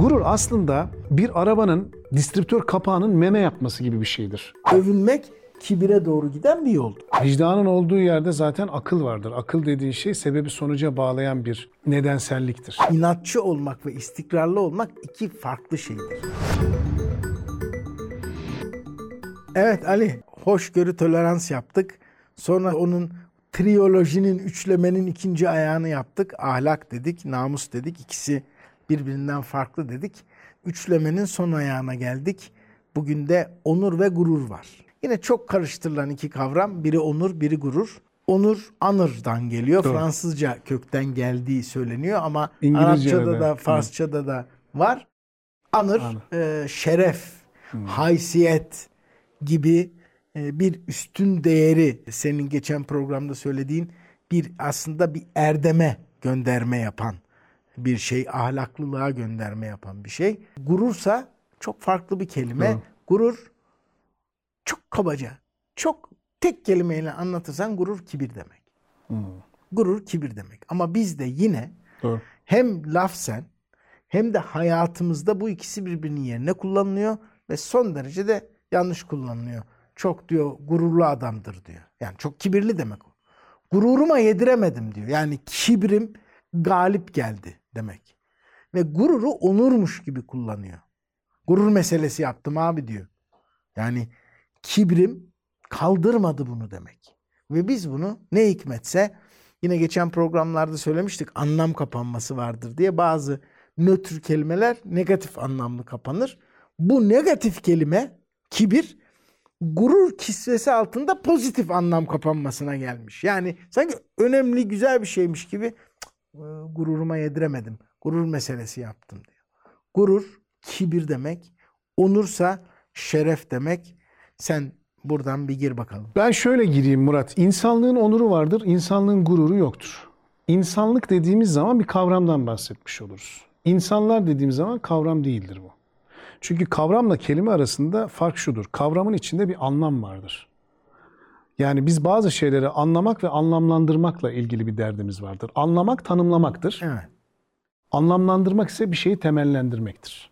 Gurur aslında bir arabanın distribütör kapağının meme yapması gibi bir şeydir. Övünmek kibire doğru giden bir yoldur. Vicdanın olduğu yerde zaten akıl vardır. Akıl dediğin şey sebebi sonuca bağlayan bir nedenselliktir. İnatçı olmak ve istikrarlı olmak iki farklı şeydir. Evet Ali, hoşgörü tolerans yaptık. Sonra onun triyolojinin, üçlemenin ikinci ayağını yaptık. Ahlak dedik, namus dedik. İkisi birbirinden farklı dedik. Üçlemenin son ayağına geldik. Bugün de onur ve gurur var. Yine çok karıştırılan iki kavram. Biri onur, biri gurur. Onur anırdan geliyor. Doğru. Fransızca kökten geldiği söyleniyor ama Arapçada de. da, Farsçada da var. Anır, e, şeref, haysiyet gibi e, bir üstün değeri senin geçen programda söylediğin bir aslında bir erdeme gönderme yapan bir şey, ahlaklılığa gönderme yapan bir şey. Gurursa çok farklı bir kelime. Doğru. Gurur çok kabaca, çok tek kelimeyle anlatırsan gurur kibir demek. Gurur kibir demek. Ama bizde yine Doğru. hem lafzen hem de hayatımızda bu ikisi birbirinin yerine kullanılıyor ve son derece de yanlış kullanılıyor. Çok diyor gururlu adamdır diyor. Yani çok kibirli demek o. Gururuma yediremedim diyor. Yani kibrim galip geldi demek. Ve gururu onurmuş gibi kullanıyor. Gurur meselesi yaptım abi diyor. Yani kibrim kaldırmadı bunu demek. Ve biz bunu ne hikmetse yine geçen programlarda söylemiştik anlam kapanması vardır diye bazı nötr kelimeler negatif anlamlı kapanır. Bu negatif kelime kibir gurur kisvesi altında pozitif anlam kapanmasına gelmiş. Yani sanki önemli güzel bir şeymiş gibi "Cık, e, gururuma yediremedim. Gurur meselesi yaptım diyor. Gurur kibir demek. Onursa şeref demek. Sen buradan bir gir bakalım. Ben şöyle gireyim Murat. İnsanlığın onuru vardır, insanlığın gururu yoktur. İnsanlık dediğimiz zaman bir kavramdan bahsetmiş oluruz. İnsanlar dediğimiz zaman kavram değildir bu. Çünkü kavramla kelime arasında fark şudur. Kavramın içinde bir anlam vardır. Yani biz bazı şeyleri anlamak ve anlamlandırmakla ilgili bir derdimiz vardır. Anlamak tanımlamaktır. Evet. Anlamlandırmak ise bir şeyi temellendirmektir.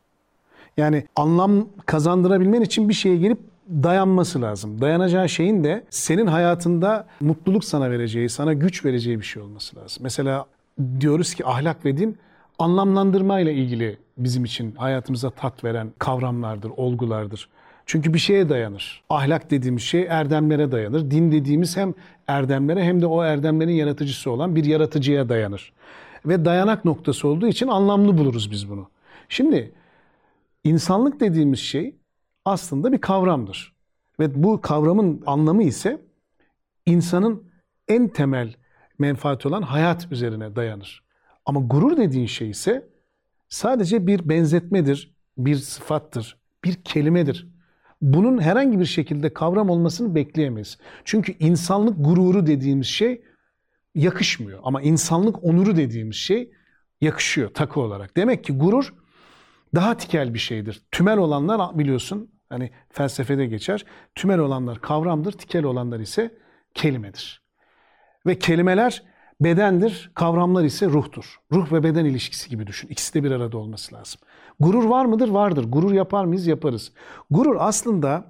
Yani anlam kazandırabilmen için bir şeye gelip dayanması lazım. Dayanacağı şeyin de senin hayatında mutluluk sana vereceği, sana güç vereceği bir şey olması lazım. Mesela diyoruz ki ahlak ve din anlamlandırmayla ilgili bizim için hayatımıza tat veren kavramlardır, olgulardır. Çünkü bir şeye dayanır. Ahlak dediğimiz şey erdemlere dayanır. Din dediğimiz hem erdemlere hem de o erdemlerin yaratıcısı olan bir yaratıcıya dayanır. Ve dayanak noktası olduğu için anlamlı buluruz biz bunu. Şimdi insanlık dediğimiz şey aslında bir kavramdır. Ve bu kavramın anlamı ise insanın en temel menfaati olan hayat üzerine dayanır. Ama gurur dediğin şey ise sadece bir benzetmedir, bir sıfattır, bir kelimedir. Bunun herhangi bir şekilde kavram olmasını bekleyemeyiz. Çünkü insanlık gururu dediğimiz şey yakışmıyor. Ama insanlık onuru dediğimiz şey yakışıyor takı olarak. Demek ki gurur daha tikel bir şeydir. Tümel olanlar biliyorsun hani felsefede geçer. Tümel olanlar kavramdır, tikel olanlar ise kelimedir. Ve kelimeler bedendir, kavramlar ise ruhtur. Ruh ve beden ilişkisi gibi düşün. İkisi de bir arada olması lazım. Gurur var mıdır? Vardır. Gurur yapar mıyız? Yaparız. Gurur aslında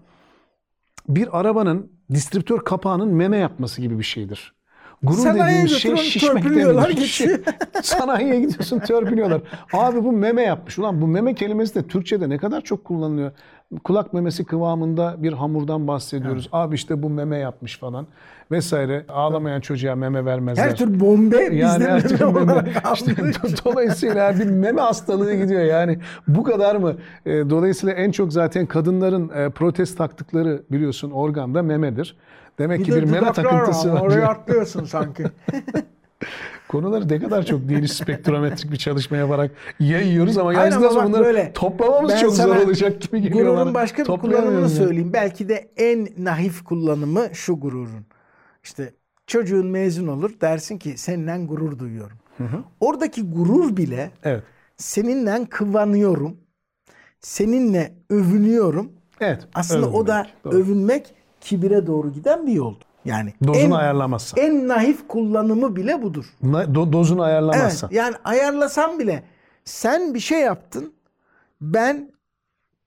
bir arabanın distribütör kapağının meme yapması gibi bir şeydir. Gurur Sanayiye dediğimiz şey şişmek demedir. geçiyor. Sanayiye gidiyorsun törpülüyorlar. Abi bu meme yapmış. Ulan bu meme kelimesi de Türkçe'de ne kadar çok kullanılıyor. Kulak memesi kıvamında bir hamurdan bahsediyoruz. Abi işte bu meme yapmış falan vesaire. Ağlamayan çocuğa meme vermezler. Her tür bombe Yani bizde her türlü meme İşte dolayısıyla bir meme hastalığı gidiyor yani. Bu kadar mı? E, Dolayısıyla en çok zaten kadınların e, protest taktıkları biliyorsun organda memedir. Demek ki de bir meme takıntısı var. Oraya atlıyorsun sanki. Konuları ne kadar çok geniş spektrometrik bir çalışma yaparak yayıyoruz ama Aynen bak bunları böyle. toplamamız Ben çok zor olacak gibi geliyor bana. Gururun başka bir kullanımını ya. söyleyeyim. Belki de en nahif kullanımı şu gururun. İşte çocuğun mezun olur dersin ki seninle gurur duyuyorum. Oradaki gurur bile Evet. seninle kıvanıyorum. Seninle övünüyorum. Evet. Aslında o da övünmek. Doğru. övünmek kibire doğru giden bir yoldur. Yani Dozunu en, ayarlamazsan. en nahif kullanımı bile budur. Na- do- dozunu Evet, ayarlamazsan. yani ayarlasan bile sen bir şey yaptın. ben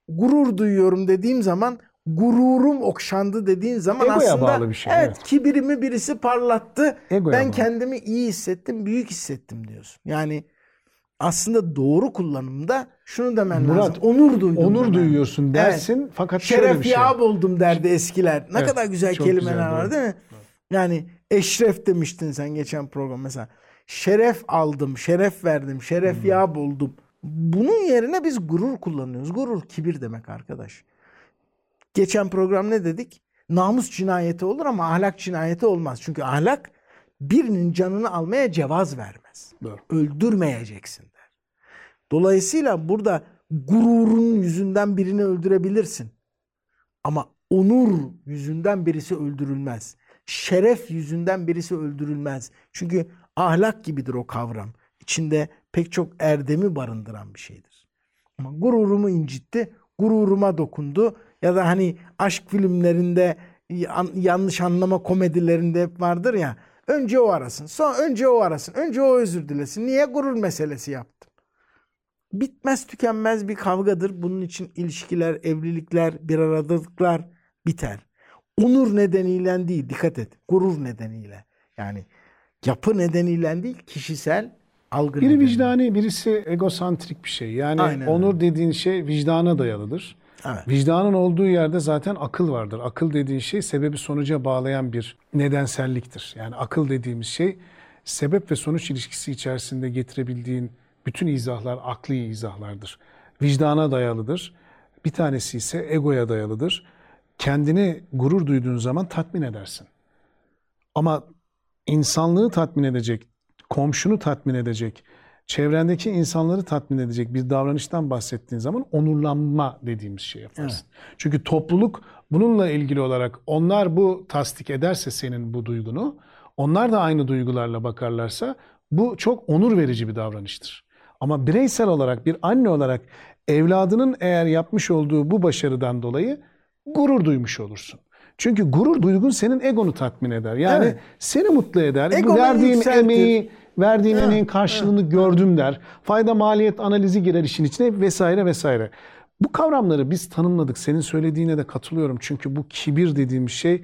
gurur duyuyorum dediğim zaman gururum okşandı dediğin zaman Egoya aslında bağlı bir şey, evet, evet. kibirimi birisi parlattı. Egoya ben bağlı. kendimi iyi hissettim, büyük hissettim diyorsun. Yani aslında doğru kullanımda şunu demen Murat, lazım. Onur duydum. Onur demen. duyuyorsun dersin fakat şöyle Şeref bir şey. yağı buldum derdi eskiler. Ne Evet, kadar güzel kelimeler güzel, var değil mi? Yani eşref demiştin sen geçen program mesela. Şeref aldım, şeref verdim, şeref Hmm. yağı buldum. Bunun yerine biz gurur kullanıyoruz. Gurur kibir demek arkadaş. Geçen program ne dedik? Namus cinayeti olur ama ahlak cinayeti olmaz. Çünkü ahlak birinin canını almaya cevaz vermez. Doğru. Öldürmeyeceksin der. Dolayısıyla burada gururun yüzünden birini öldürebilirsin. Ama onur yüzünden birisi öldürülmez. Şeref yüzünden birisi öldürülmez. Çünkü ahlak gibidir o kavram. İçinde pek çok erdemi barındıran bir şeydir. Ama gururumu incitti, gururuma dokundu. Ya da hani aşk filmlerinde yan- yanlış anlama komedilerinde hep vardır ya. Önce o arasın, sonra önce o arasın, önce o özür dilesin. Niye gurur meselesi yaptım? Bitmez tükenmez bir kavgadır. Bunun için ilişkiler, evlilikler, bir aradalıklar biter. Onur nedeniyle değil, dikkat et. Gurur nedeniyle. Yani yapı nedeniyle değil, kişisel algı Biri nedeniyle. vicdani, birisi egosantrik bir şey. Yani Aynen onur dediğin şey vicdana dayalıdır. Evet. Vicdanın olduğu yerde zaten akıl vardır. Akıl dediğin şey sebebi sonuca bağlayan bir nedenselliktir. Yani akıl dediğimiz şey sebep ve sonuç ilişkisi içerisinde getirebildiğin bütün izahlar akli izahlardır. Vicdana dayalıdır. Bir tanesi ise egoya dayalıdır. Kendini gurur duyduğun zaman tatmin edersin. Ama insanlığı tatmin edecek, komşunu tatmin edecek, çevrendeki insanları tatmin edecek bir davranıştan bahsettiğin zaman onurlanma dediğimiz şey yaparsın. Çünkü topluluk bununla ilgili olarak onlar bu tasdik ederse senin bu duygunu, onlar da aynı duygularla bakarlarsa bu çok onur verici bir davranıştır. Ama bireysel olarak bir anne olarak evladının eğer yapmış olduğu bu başarıdan dolayı gurur duymuş olursun. Çünkü gurur duygun senin egonu tatmin eder. Yani Evet. seni mutlu eder. Egonu verdiğin yükseltir. emeği, verdiğin emeğin karşılığını gördüm der. Fayda maliyet analizi girer işin içine vesaire vesaire. Bu kavramları biz tanımladık. Senin söylediğine de katılıyorum. Çünkü bu kibir dediğimiz şey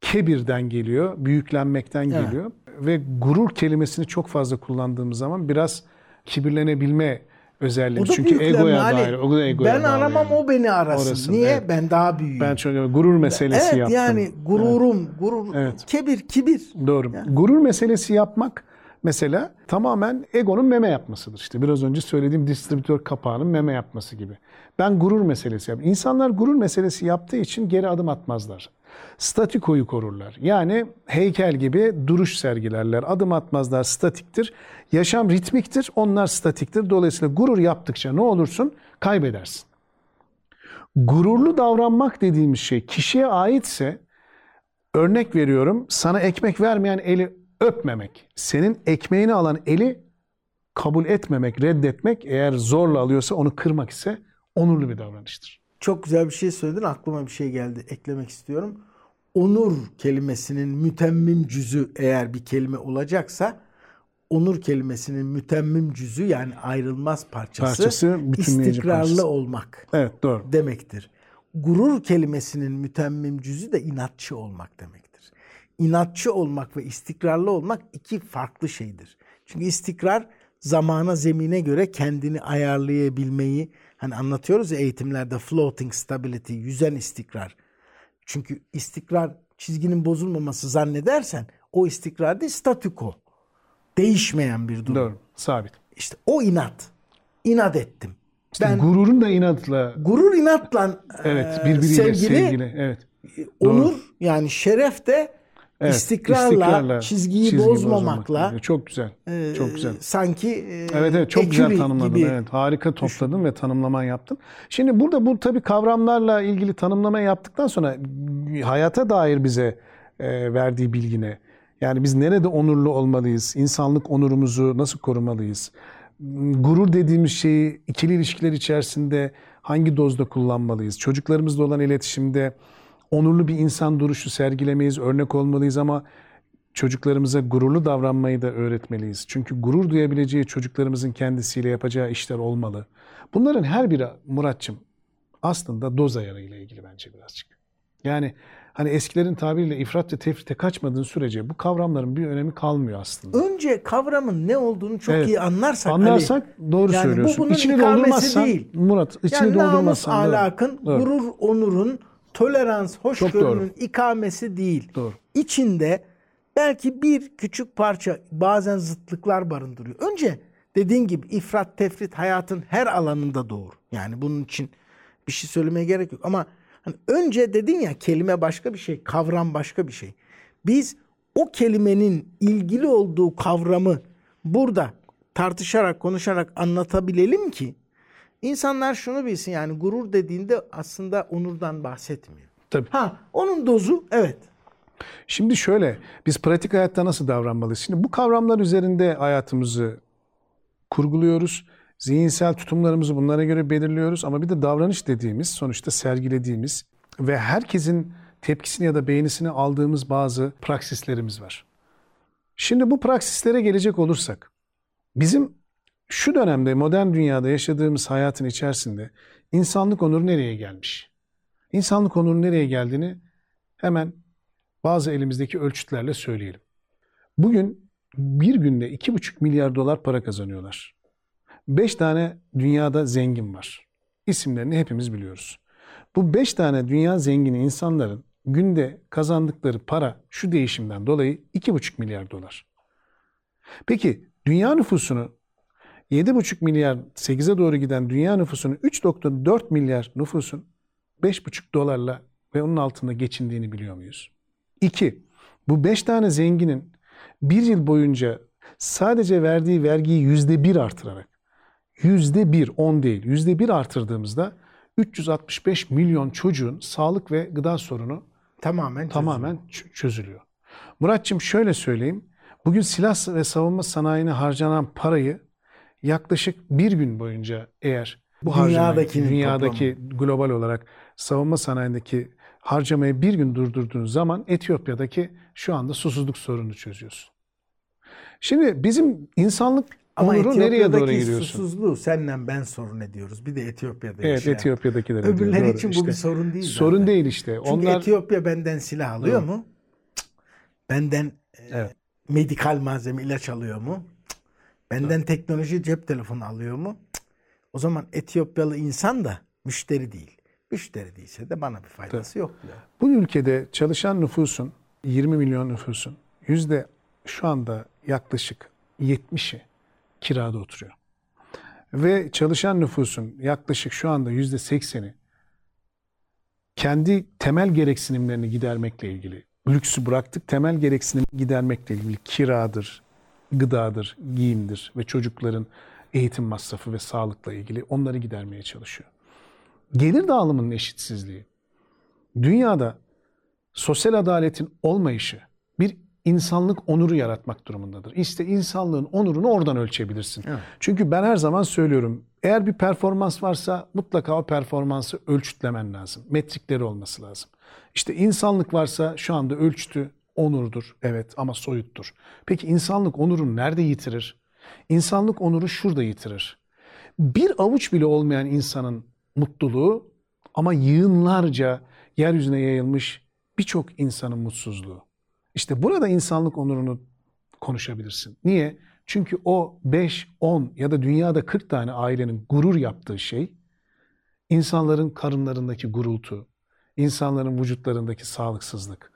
kebirden geliyor, büyüklenmekten Evet. geliyor. Ve gurur kelimesini çok fazla kullandığımız zaman biraz kibirlenebilme özelliği. Çünkü egoya Ali. dair. O da egoya ben bağlı aramam yani. o beni arasın. Orası, Niye? evet. Ben daha büyüğüm. Ben çok gurur meselesi evet yaptım. yani gururum, gurur, Evet. kibir, kibir. Doğru. Gurur meselesi yapmak mesela tamamen egonun meme yapmasıdır. İşte biraz önce söylediğim distribütör kapağının meme yapması gibi. Ben gurur meselesi yap. İnsanlar gurur meselesi yaptığı için geri adım atmazlar. Statikoyu korurlar. Yani heykel gibi duruş sergilerler. Adım atmazlar, statiktir. Yaşam ritmiktir, onlar statiktir. Dolayısıyla gurur yaptıkça ne olursun? Kaybedersin. Gururlu davranmak dediğimiz şey kişiye aitse Örnek veriyorum sana ekmek vermeyen eli öpmemek. Senin ekmeğini alan eli kabul etmemek, reddetmek eğer zorla alıyorsa onu kırmak ise onurlu bir davranıştır. Çok güzel bir şey söyledin. Aklıma bir şey geldi. Eklemek istiyorum. Onur kelimesinin mütemmim cüzü eğer bir kelime olacaksa onur kelimesinin mütemmim cüzü yani ayrılmaz parçası, Parçası, istikrarlı parçası. olmak Evet doğru. demektir. Gurur kelimesinin mütemmim cüzü de inatçı olmak demektir. İnatçı olmak ve istikrarlı olmak iki farklı şeydir. Çünkü istikrar zamana, zemine göre kendini ayarlayabilmeyi hani anlatıyoruz ya eğitimlerde floating stability, yüzen istikrar. Çünkü istikrar çizginin bozulmaması zannedersen o istikrar değil statüko. Değişmeyen bir durum. Doğru. Sabit. İşte o inat. İnat ettim. İşte ben gururun da inatla gurur inatla evet e, birbiriyle sevgili, sevgili. Evet. onur yani şeref de Evet, istikrarla, çizgiyi, bozmamakla bozmamak. Çok güzel. e, Çok güzel. sanki e, Evet evet çok güzel tanımladın. gibi. Evet harika topladın ve tanımlaman yaptın. Şimdi burada bu tabii kavramlarla ilgili tanımlama yaptıktan sonra hayata dair bize e, verdiği bilgine yani biz nerede onurlu olmalıyız? İnsanlık onurumuzu nasıl korumalıyız? Gurur dediğimiz şeyi ikili ilişkiler içerisinde hangi dozda kullanmalıyız? Çocuklarımızla olan iletişimde onurlu bir insan duruşu sergilemeyiz, örnek olmalıyız ama çocuklarımıza gururlu davranmayı da öğretmeliyiz. Çünkü gurur duyabileceği çocuklarımızın kendisiyle yapacağı işler olmalı. Bunların her biri Muratçım aslında doz ayarıyla ilgili bence birazcık. Yani hani eskilerin tabiriyle ifrat ve tefrite kaçmadığın sürece bu kavramların bir önemi kalmıyor aslında. Önce kavramın ne olduğunu çok Evet. iyi anlarsak Anlarsak doğru Yani bu söylüyorsun. bunun İçini doldurmazsan değil. Murat içini yani namus, doldurmazsan doğru. ahlakın, Doğru. gurur, onurun, tolerans, hoşgörünün ikamesi değil. Doğru. İçinde belki bir küçük parça bazen zıtlıklar barındırıyor. Önce dediğin gibi ifrat tefrit hayatın her alanında doğru. Yani bunun için bir şey söylemeye gerek yok. Ama hani önce dedin ya kelime başka bir şey, kavram başka bir şey. Biz o kelimenin ilgili olduğu kavramı burada tartışarak, konuşarak anlatabilelim ki insanlar şunu bilsin yani gurur dediğinde aslında onurdan bahsetmiyor. Tabii. Ha onun dozu evet. Şimdi şöyle, biz pratik hayatta nasıl davranmalıyız? Şimdi bu kavramlar üzerinde hayatımızı kurguluyoruz. Zihinsel tutumlarımızı bunlara göre belirliyoruz ama bir de davranış dediğimiz sonuçta sergilediğimiz ve herkesin tepkisini ya da beğenisini aldığımız bazı praksislerimiz var. Şimdi bu praksislere gelecek olursak bizim şu dönemde modern dünyada yaşadığımız hayatın içerisinde insanlık onuru nereye gelmiş? İnsanlık onuru nereye geldiğini hemen bazı elimizdeki ölçütlerle söyleyelim. Bugün bir günde 2,5 milyar dolar para kazanıyorlar. 5 tane dünyada zengin var. İsimlerini hepimiz biliyoruz. Bu 5 tane dünya zengini insanların günde kazandıkları para şu değişimden dolayı 2,5 milyar dolar. Peki dünya nüfusunu 7,5 milyar 8'e doğru giden dünya nüfusunun 3,4 milyar nüfusun 5,5 dolarla ve onun altında geçindiğini biliyor muyuz? 2. Bu 5 tane zenginin bir yıl boyunca sadece verdiği vergiyi %1 artırarak %1, 10 değil, %1 artırdığımızda 365 milyon çocuğun sağlık ve gıda sorunu Tamamen tamamen ç- çözülüyor. Muratçım şöyle söyleyeyim. Bugün silah ve savunma sanayine harcanan parayı yaklaşık bir gün boyunca eğer bu harcamayı, Dünyadakinin dünyadaki global olarak savunma sanayindeki harcamayı bir gün durdurduğun zaman Etiyopya'daki şu anda susuzluk sorununu çözüyorsun. Şimdi bizim insanlık Ama onuru nereye doğru gidiyorsun? susuzluğu senle ben sorun ediyoruz. Bir de Etiyopya'da Evet yaşayan. Etiyopya'dakiler. Öbürleri doğru. için bu İşte bir sorun değil. Sorun zaten. değil işte. Çünkü Onlar Etiyopya benden silah alıyor Doğru. mu? Benden e, Evet. medikal malzeme ilaç alıyor mu? Benden teknoloji cep telefonu alıyor mu? Cık. O zaman Etiyopyalı insan da müşteri değil. Müşteri değilse de bana bir faydası yok diyor. Bu ülkede çalışan nüfusun 20 milyon nüfusun yüzde şu anda yaklaşık 70'i kirada oturuyor. Ve çalışan nüfusun yaklaşık şu anda yüzde 80'i kendi temel gereksinimlerini gidermekle ilgili. Lüksü bıraktık temel gereksinim gidermekle ilgili kiradır, gıdadır, giyimdir ve çocukların eğitim masrafı ve sağlıkla ilgili onları gidermeye çalışıyor. Gelir dağılımının eşitsizliği, dünyada sosyal adaletin olmayışı bir insanlık onuru yaratmak durumundadır. İşte insanlığın onurunu oradan ölçebilirsin. Evet. Çünkü ben her zaman söylüyorum. Eğer bir performans varsa mutlaka o performansı ölçütlemen lazım. Metrikleri olması lazım. İşte insanlık varsa şu anda ölçütü onurdur. Evet ama soyuttur. Peki insanlık onurunu nerede yitirir? İnsanlık onuru şurada yitirir. Bir avuç bile olmayan insanın mutluluğu ama yığınlarca yeryüzüne yayılmış birçok insanın mutsuzluğu. İşte burada insanlık onurunu konuşabilirsin. Niye? Çünkü o 5, 10 ya da dünyada 40 tane ailenin gurur yaptığı şey insanların karınlarındaki gurultu, insanların vücutlarındaki sağlıksızlık.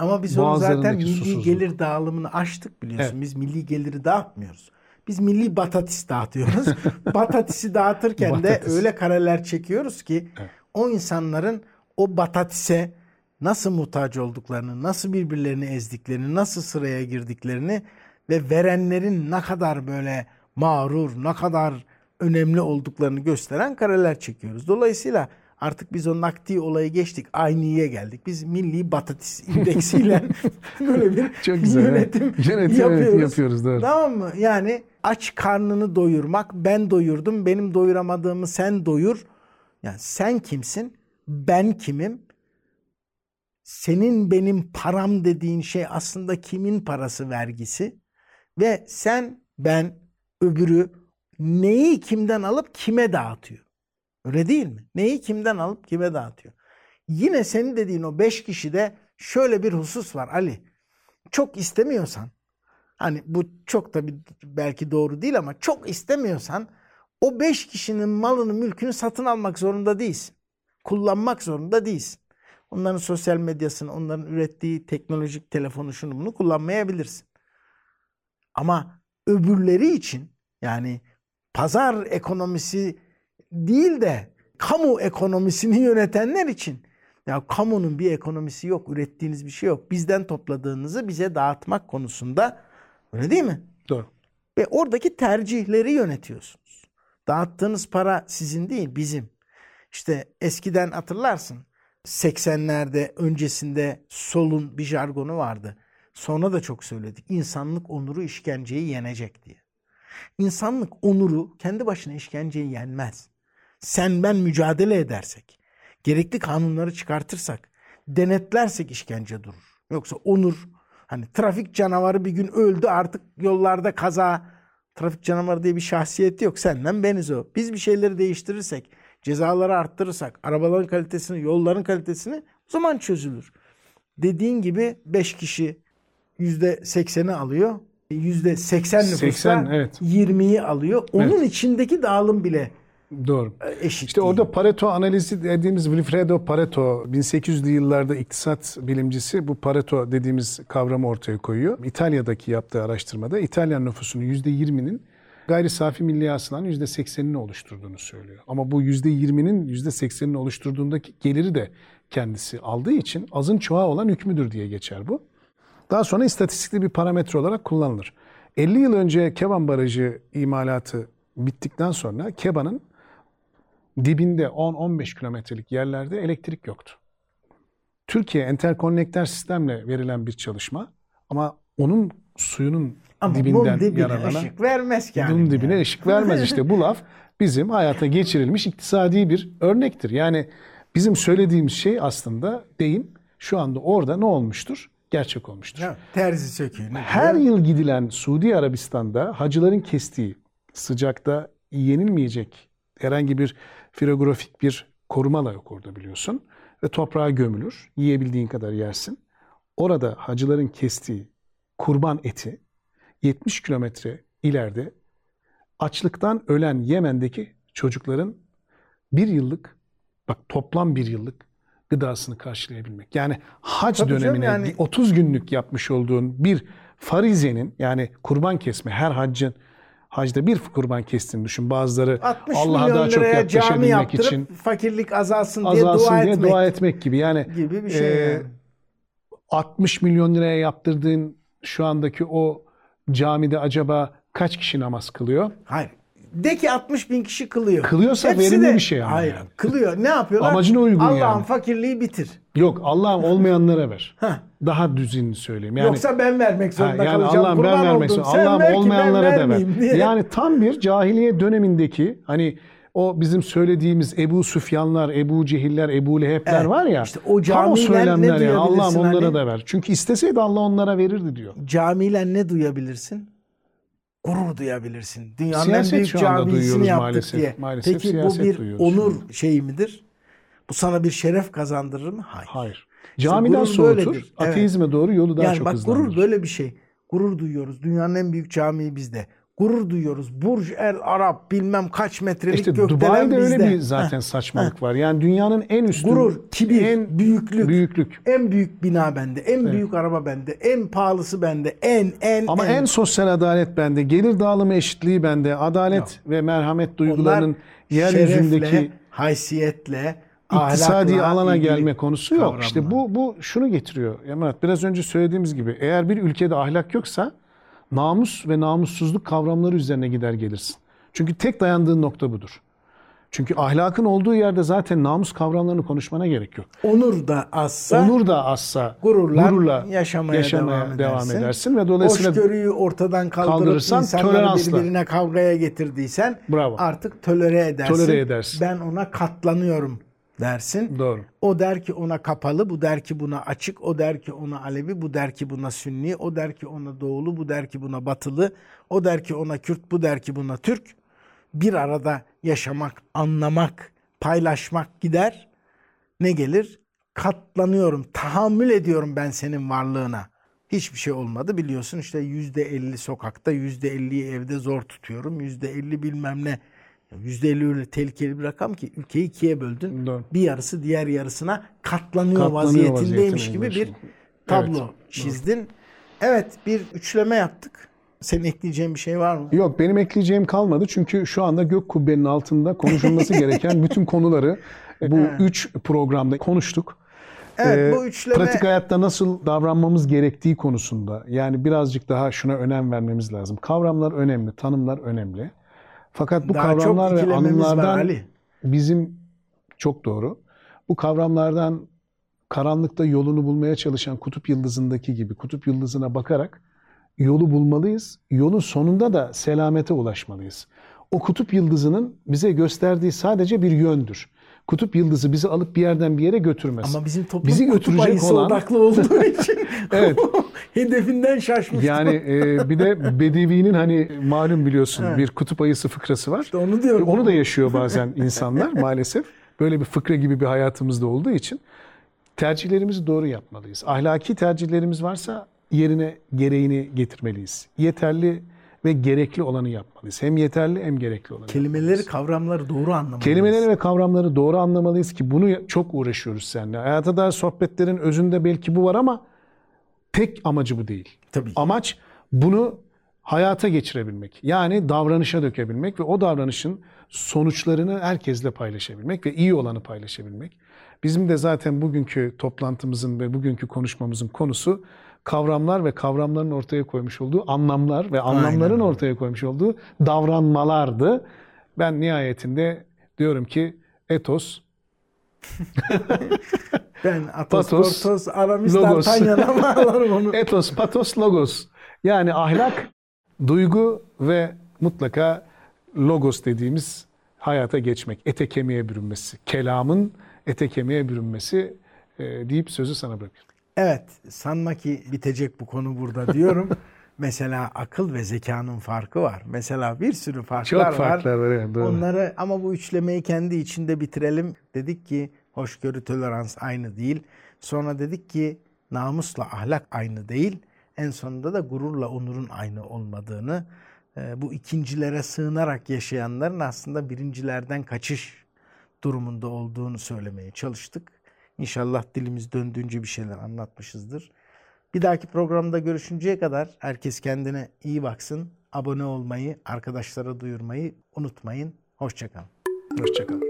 Ama biz onu zaten milli susuzluk. gelir dağılımını aştık biliyorsun. Evet. Biz milli geliri dağıtmıyoruz. Biz milli batatis dağıtıyoruz. Batatisi dağıtırken de Batatis. öyle kareler çekiyoruz ki o insanların o batatise nasıl muhtaç olduklarını, nasıl birbirlerini ezdiklerini, nasıl sıraya girdiklerini ve verenlerin ne kadar böyle mağrur, ne kadar önemli olduklarını gösteren kareler çekiyoruz. Dolayısıyla artık biz o nakdi olayı geçtik. Aynıya geldik. Biz milli batatis indeksiyle böyle bir Çok güzel, evet. yönetim Yönetim, evet, yapıyoruz. yapıyoruz, doğru. Tamam mı? Yani aç karnını doyurmak, ben doyurdum, benim doyuramadığımı sen doyur. Yani sen kimsin? Ben kimim? senin benim param dediğin şey aslında kimin parası vergisi ve sen ben öbürü neyi kimden alıp kime dağıtıyor. Öyle değil mi? Neyi kimden alıp kime dağıtıyor. Yine senin dediğin o beş kişide şöyle bir husus var Ali. Çok istemiyorsan hani bu çok da belki doğru değil ama çok istemiyorsan o beş kişinin malını mülkünü satın almak zorunda değilsin. Kullanmak zorunda değilsin. Onların sosyal medyasını, onların ürettiği teknolojik telefonu şunu bunu kullanmayabilirsin. Ama öbürleri için yani pazar ekonomisi değil de kamu ekonomisini yönetenler için ya kamunun bir ekonomisi yok, ürettiğiniz bir şey yok. Bizden topladığınızı bize dağıtmak konusunda öyle değil mi? Doğru. Ve oradaki tercihleri yönetiyorsunuz. Dağıttığınız para sizin değil, bizim. İşte eskiden hatırlarsın 80'lerde öncesinde solun bir jargonu vardı. Sonra da çok söyledik. İnsanlık onuru işkenceyi yenecek diye. İnsanlık onuru kendi başına işkenceyi yenmez. Sen ben mücadele edersek, gerekli kanunları çıkartırsak, denetlersek işkence durur. Yoksa onur, hani trafik canavarı bir gün öldü artık yollarda kaza, trafik canavarı diye bir şahsiyeti yok. Senden beniz o. Biz bir şeyleri değiştirirsek, cezaları arttırırsak, arabaların kalitesini, yolların kalitesini o zaman çözülür. Dediğin gibi 5 kişi %80'i alıyor. %80 nüfusta 80, evet. 20'yi alıyor. Onun Evet. içindeki dağılım bile Doğru. eşit İşte değil. orada Pareto analizi dediğimiz Wilfredo Pareto 1800'lü yıllarda iktisat bilimcisi bu Pareto dediğimiz kavramı ortaya koyuyor. İtalya'daki yaptığı araştırmada İtalyan nüfusunun %20'nin gayri safi milli hasılanın %80'ini oluşturduğunu söylüyor. Ama bu %20'nin %80'ini oluşturduğundaki geliri de kendisi aldığı için azın çoğa olan hükmüdür diye geçer bu. Daha sonra istatistikli bir parametre olarak kullanılır. 50 yıl önce Keban Barajı imalatı bittikten sonra Keban'ın dibinde 10-15 kilometrelik yerlerde elektrik yoktu. Türkiye enterkonnektör sistemle verilen bir çalışma ama onun suyunun Ama dibinden dibine ışık vermez ki. bunun dibine ışık vermez işte bu laf bizim hayata geçirilmiş iktisadi bir örnektir. Yani bizim söylediğimiz şey aslında deyim şu anda orada ne olmuştur? Gerçek olmuştur. Ya, terzi söküğü. Her yıl gidilen Suudi Arabistan'da hacıların kestiği sıcakta yenilmeyecek herhangi bir figografik bir koruma da yok orada biliyorsun. Ve toprağa gömülür. Yiyebildiğin kadar yersin. Orada hacıların kestiği kurban eti 70 kilometre ileride açlıktan ölen Yemen'deki çocukların bir yıllık bak toplam bir yıllık gıdasını karşılayabilmek. Yani hac Tabii dönemine yani- 30 günlük yapmış olduğun bir farizenin yani kurban kesme her haccın hacda bir kurban kestiğini düşün. Bazıları 60 Allah'a daha çok yaklaşabilmek yaptırıp için fakirlik azalsın, diye azalsın dua diye etmek dua etmek gibi. Yani gibi bir şey. e, yani. 60 milyon liraya yaptırdığın şu andaki o camide acaba kaç kişi namaz kılıyor? Hayır. De ki 60 bin kişi kılıyor. Kılıyorsa Hepsi verimli de- bir şey ama Hayır. yani. Kılıyor. Ne yapıyorlar? Amacına uygun Allah'ın yani. fakirliği bitir. Yok Allah'ım olmayanlara ver. Heh. Daha düzgününü söyleyeyim. Yani, Yoksa ben vermek Ha, zorunda yani kalacağım. Allah'ım ben vermek zorunda. Allah'ım ver olmayanlara da ver. diye. Yani tam bir cahiliye dönemindeki hani o bizim söylediğimiz Ebu Süfyanlar, Ebu Cehiller, Ebu Lehebler Evet. var ya. İşte o tam o söylemler ya. Allah'ım duyabilirsin onlara hani? da ver. Çünkü isteseydi Allah onlara verirdi diyor. Camiyle ne duyabilirsin? Gurur duyabilirsin. Dünyanın Siyaset en büyük camisini yaptık maalesef. diye. Maalesef Peki bu bir duyuyoruz onur şeyi midir? Bu sana bir şeref kazandırır mı? Hayır. Hayır. Camiden gurur soğutur, böyledir. Evet. ateizme doğru yolu daha yani çok bak hızlandırır. gurur böyle bir şey. Gurur duyuyoruz. Dünyanın en büyük camii bizde. Gurur duyuyoruz. Burj El Arab bilmem kaç metrelik İşte gökdelen Dubai'de bizde. öyle bir zaten saçmalık var. Yani dünyanın en üstün, Gurur, kibir, en büyüklük. büyüklük. En büyük bina bende, en büyük araba bende, en pahalısı bende, en en Ama en sosyal adalet bende, gelir dağılımı eşitliği bende, adalet ve merhamet duygularının yeryüzündeki şerefle, haysiyetle, iktisadi ahlakla alana ilgili gelme konusu yok. kavramlar. İşte bu bu şunu getiriyor. Murat biraz önce söylediğimiz gibi eğer bir ülkede ahlak yoksa namus ve namussuzluk kavramları üzerine gider gelirsin. Çünkü tek dayandığın nokta budur. Çünkü ahlakın olduğu yerde zaten namus kavramlarını konuşmana gerek yok. onur da azsa Onur da azsa gururla, gururla yaşamaya, devam, edersin. edersin ve dolayısıyla Hoşgörüyü ortadan kaldırıp kaldırırsan insanları toleransla. birbirine kavgaya getirdiysen Bravo. artık tolere edersin. Tolere edersin. Ben ona katlanıyorum dersin. Doğru. O der ki ona kapalı, bu der ki buna açık, o der ki ona Alevi, bu der ki buna Sünni, o der ki ona Doğulu, bu der ki buna Batılı, o der ki ona Kürt, bu der ki buna Türk. Bir arada yaşamak, anlamak, paylaşmak gider. Ne gelir? Katlanıyorum, tahammül ediyorum ben senin varlığına. Hiçbir şey olmadı biliyorsun işte yüzde elli sokakta, yüzde elliyi evde zor tutuyorum, yüzde elli bilmem ne. Yüzde elli öyle tehlikeli bir rakam ki ülkeyi ikiye böldün. Doğru. Bir yarısı diğer yarısına katlanıyor, Katlanıyor vaziyetindeymiş gibi bir tablo Evet, çizdin. Evet bir üçleme yaptık. Senin ekleyeceğin bir şey var mı? Yok benim ekleyeceğim kalmadı çünkü şu anda gök kubbenin altında konuşulması gereken bütün konuları bu üç programda konuştuk. Evet Ee, bu üçleme Pratik hayatta nasıl davranmamız gerektiği konusunda yani birazcık daha şuna önem vermemiz lazım. Kavramlar önemli, tanımlar önemli. Fakat bu daha kavramlar ve ikilememiz var bizim çok doğru. Bu kavramlardan karanlıkta yolunu bulmaya çalışan kutup yıldızındaki gibi kutup yıldızına bakarak yolu bulmalıyız. Yolun sonunda da selamete ulaşmalıyız. O kutup yıldızının bize gösterdiği sadece bir yöndür. Kutup yıldızı bizi alıp bir yerden bir yere götürmez. Ama bizim toplum Bizi kutup götürecek ayısı olan- odaklı olduğu için Evet. hedefinden şaşmış. Yani e, bir de Bedevi'nin hani malum biliyorsun Evet. bir kutup ayısı fıkrası var. İşte onu diyorum. Onu da yaşıyor bazen insanlar maalesef. Böyle bir fıkra gibi bir hayatımızda olduğu için tercihlerimizi doğru yapmalıyız. Ahlaki tercihlerimiz varsa yerine gereğini getirmeliyiz. Yeterli ve gerekli olanı yapmalıyız. Hem yeterli hem gerekli olanı. Kelimeleri, kavramları doğru anlamalıyız. Kelimeleri ve kavramları doğru anlamalıyız ki bunu çok uğraşıyoruz seninle. Hayata dair sohbetlerin özünde belki bu var ama tek amacı bu değil. Tabii. Amaç bunu hayata geçirebilmek. Yani davranışa dökebilmek ve o davranışın sonuçlarını herkesle paylaşabilmek ve iyi olanı paylaşabilmek. Bizim de zaten bugünkü toplantımızın ve bugünkü konuşmamızın konusu kavramlar ve kavramların ortaya koymuş olduğu anlamlar ve anlamların öyle. ortaya koymuş olduğu davranmalardı. Ben nihayetinde diyorum ki etos, Ben Atos, Patos, Portos, Aramis, Logos. D'Artagnan ama alırım onu. etos, patos, logos. Yani ahlak, duygu ve mutlaka logos dediğimiz hayata geçmek, ete kemiğe bürünmesi, kelamın ete kemiğe bürünmesi e, deyip sözü sana bırakıyorum. Evet, sanma ki bitecek bu konu burada diyorum. Mesela akıl ve zekanın farkı var. Mesela bir sürü farklar Çok var. farklar var. evet, doğru. Onları ama bu üçlemeyi kendi içinde bitirelim. Dedik ki hoşgörü, tolerans aynı değil. Sonra dedik ki namusla ahlak aynı değil. En sonunda da gururla onurun aynı olmadığını, e, bu ikincilere sığınarak yaşayanların aslında birincilerden kaçış durumunda olduğunu söylemeye çalıştık. İnşallah dilimiz döndüğünce bir şeyler anlatmışızdır. Bir dahaki programda görüşünceye kadar herkes kendine iyi baksın. Abone olmayı, arkadaşlara duyurmayı unutmayın. Hoşçakalın. Hoşçakalın.